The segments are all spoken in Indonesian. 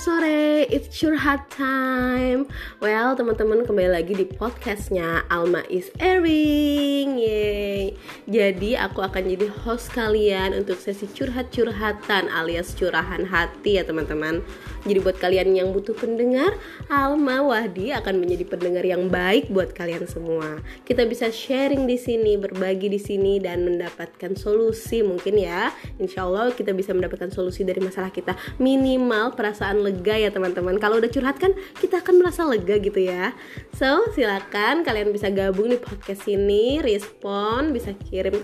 sore. It's curhat time. Well, teman-teman kembali lagi di podcastnya Alma is airing. Yeay. Jadi aku akan jadi host kalian untuk sesi curhat-curhatan alias curahan hati ya teman-teman. Jadi buat kalian yang butuh pendengar, Alma Wahdi akan menjadi pendengar yang baik buat kalian semua. Kita bisa sharing di sini, berbagi di sini dan mendapatkan solusi mungkin ya. Insya Allah kita bisa mendapatkan solusi dari masalah kita. Minimal perasaan lega ya teman-teman. Kalau udah curhat kan kita akan merasa lega gitu ya. So silakan kalian bisa gabung di podcast ini, respon, bisa kirim,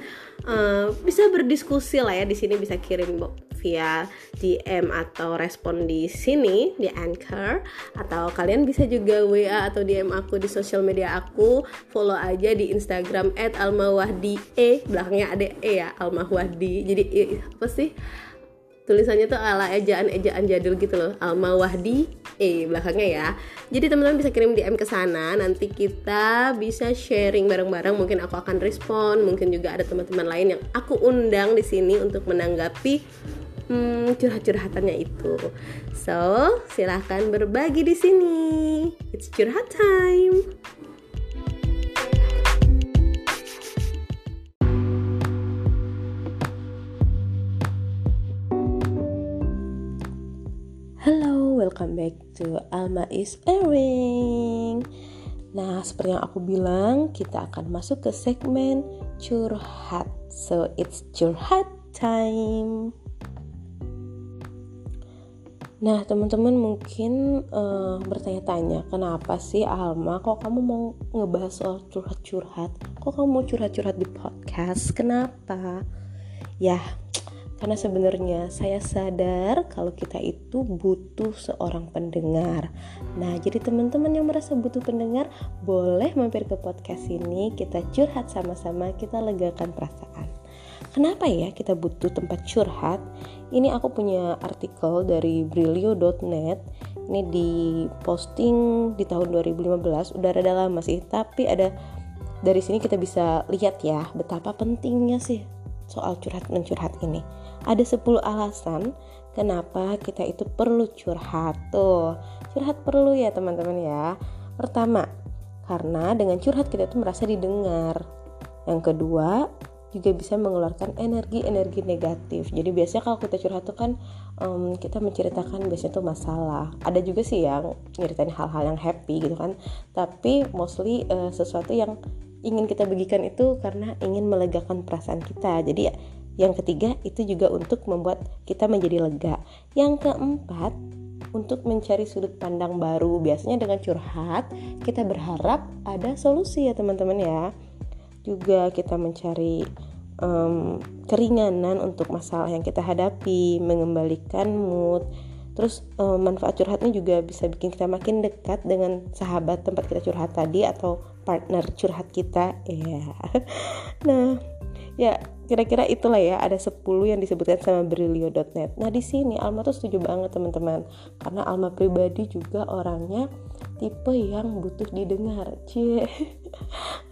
uh, bisa berdiskusi lah ya. Di sini bisa kirim via DM atau respon di sini di Anchor. Atau kalian bisa juga WA atau DM aku di sosial media aku. Follow aja di Instagram @almawahdi e. Belakangnya ada e ya almawahdi jadi apa sih tulisannya tuh ala ejaan-ejaan jadul gitu loh. Alma Wahdi E belakangnya ya. Jadi teman-teman bisa kirim DM ke sana nanti kita bisa sharing bareng-bareng. Mungkin aku akan respon mungkin juga ada teman-teman lain yang aku undang di sini untuk menanggapi hmm, curhat-curhatannya itu. So silahkan berbagi di sini. It's curhat time welcome back to Alma is airing. Nah, seperti yang aku bilang, kita akan masuk ke segmen curhat. So, it's curhat time. Nah, teman-teman mungkin uh, bertanya-tanya, kenapa sih Alma kok kamu mau ngebahas soal curhat-curhat? Kok kamu mau curhat-curhat di podcast? Kenapa? Ya, karena sebenarnya saya sadar kalau kita itu butuh seorang pendengar. Nah, jadi teman-teman yang merasa butuh pendengar boleh mampir ke podcast ini, kita curhat sama-sama, kita legakan perasaan. Kenapa ya kita butuh tempat curhat? Ini aku punya artikel dari brilio.net. Ini di posting di tahun 2015, udah rada lama sih, tapi ada dari sini kita bisa lihat ya betapa pentingnya sih soal curhat mencurhat ini. Ada 10 alasan kenapa kita itu perlu curhat. Tuh, curhat perlu ya teman-teman ya. Pertama, karena dengan curhat kita tuh merasa didengar. Yang kedua, juga bisa mengeluarkan energi-energi negatif. Jadi biasanya kalau kita curhat tuh kan um, kita menceritakan biasanya tuh masalah. Ada juga sih yang nyeritain hal-hal yang happy gitu kan. Tapi mostly uh, sesuatu yang ingin kita bagikan itu karena ingin melegakan perasaan kita. Jadi yang ketiga itu juga untuk membuat kita menjadi lega. Yang keempat untuk mencari sudut pandang baru. Biasanya dengan curhat kita berharap ada solusi ya teman-teman ya. Juga kita mencari um, keringanan untuk masalah yang kita hadapi, mengembalikan mood. Terus um, manfaat curhatnya juga bisa bikin kita makin dekat dengan sahabat tempat kita curhat tadi atau partner curhat kita. Ya nah ya kira-kira itulah ya ada 10 yang disebutkan sama brilio.net nah di sini Alma tuh setuju banget teman-teman. Karena Alma pribadi juga orangnya tipe yang butuh didengar. Cie.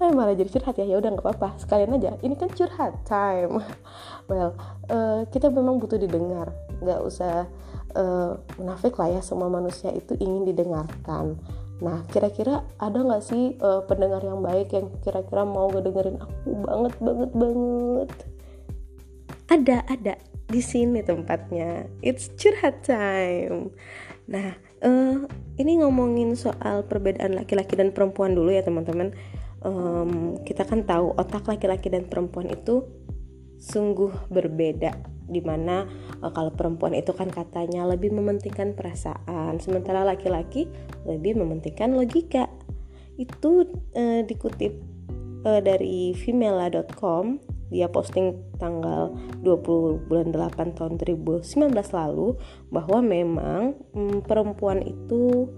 Eh, malah jadi curhat ya. Ya udah nggak apa-apa. Sekalian aja. Ini kan curhat time. Well uh, kita memang butuh didengar. Nggak usah uh, munafik lah ya semua manusia itu ingin didengarkan Nah, kira-kira ada nggak sih uh, pendengar yang baik yang kira-kira mau ngedengerin aku banget banget banget? Ada, ada di sini tempatnya. It's curhat time. Nah, uh, ini ngomongin soal perbedaan laki-laki dan perempuan dulu ya teman-teman. Um, kita kan tahu otak laki-laki dan perempuan itu sungguh berbeda di mana uh, kalau perempuan itu kan katanya lebih mementingkan perasaan sementara laki-laki lebih mementingkan logika. Itu uh, dikutip uh, dari female.com dia posting tanggal 20 bulan 8 tahun 2019 lalu bahwa memang um, perempuan itu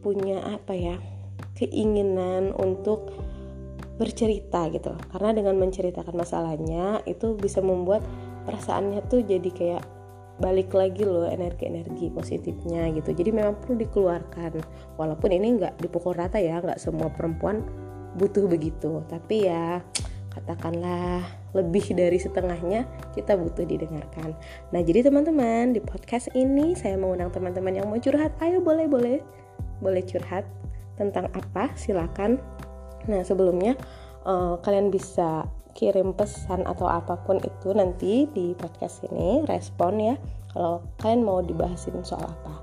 punya apa ya keinginan untuk bercerita gitu. Karena dengan menceritakan masalahnya itu bisa membuat perasaannya tuh jadi kayak balik lagi loh energi-energi positifnya gitu jadi memang perlu dikeluarkan walaupun ini nggak dipukul rata ya nggak semua perempuan butuh begitu tapi ya katakanlah lebih dari setengahnya kita butuh didengarkan. Nah, jadi teman-teman, di podcast ini saya mengundang teman-teman yang mau curhat. Ayo boleh boleh boleh curhat tentang apa? Silakan. Nah, sebelumnya uh, kalian bisa kirim pesan atau apa pun itu nanti di podcast ini respon ya kalau kalian mau dibahasin soal apa.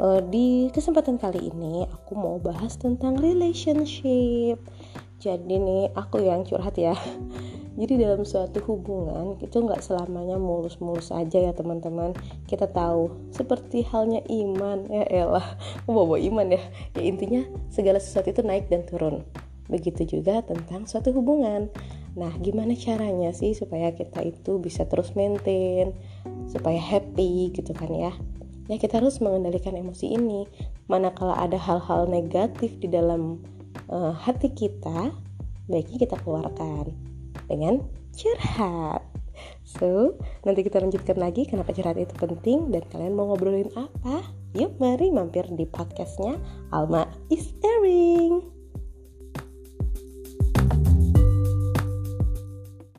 Uh, di kesempatan kali ini aku mau bahas tentang relationship. Jadi nih aku yang curhat ya. Jadi dalam suatu hubungan itu nggak selamanya mulus-mulus aja ya teman-teman. Kita tahu seperti halnya iman ya elah. Bawa iman ya. Ya intinya segala sesuatu itu naik dan turun. Begitu juga tentang suatu hubungan nah gimana caranya sih supaya kita itu bisa terus maintain supaya happy gitu kan ya ya kita harus mengendalikan emosi ini manakala ada hal-hal negatif di dalam uh, hati kita, baiknya kita keluarkan dengan curhat. So, nanti kita lanjutkan lagi kenapa curhat itu penting dan kalian mau ngobrolin apa? Yuk mari mampir di podcastnya Alma is Airing.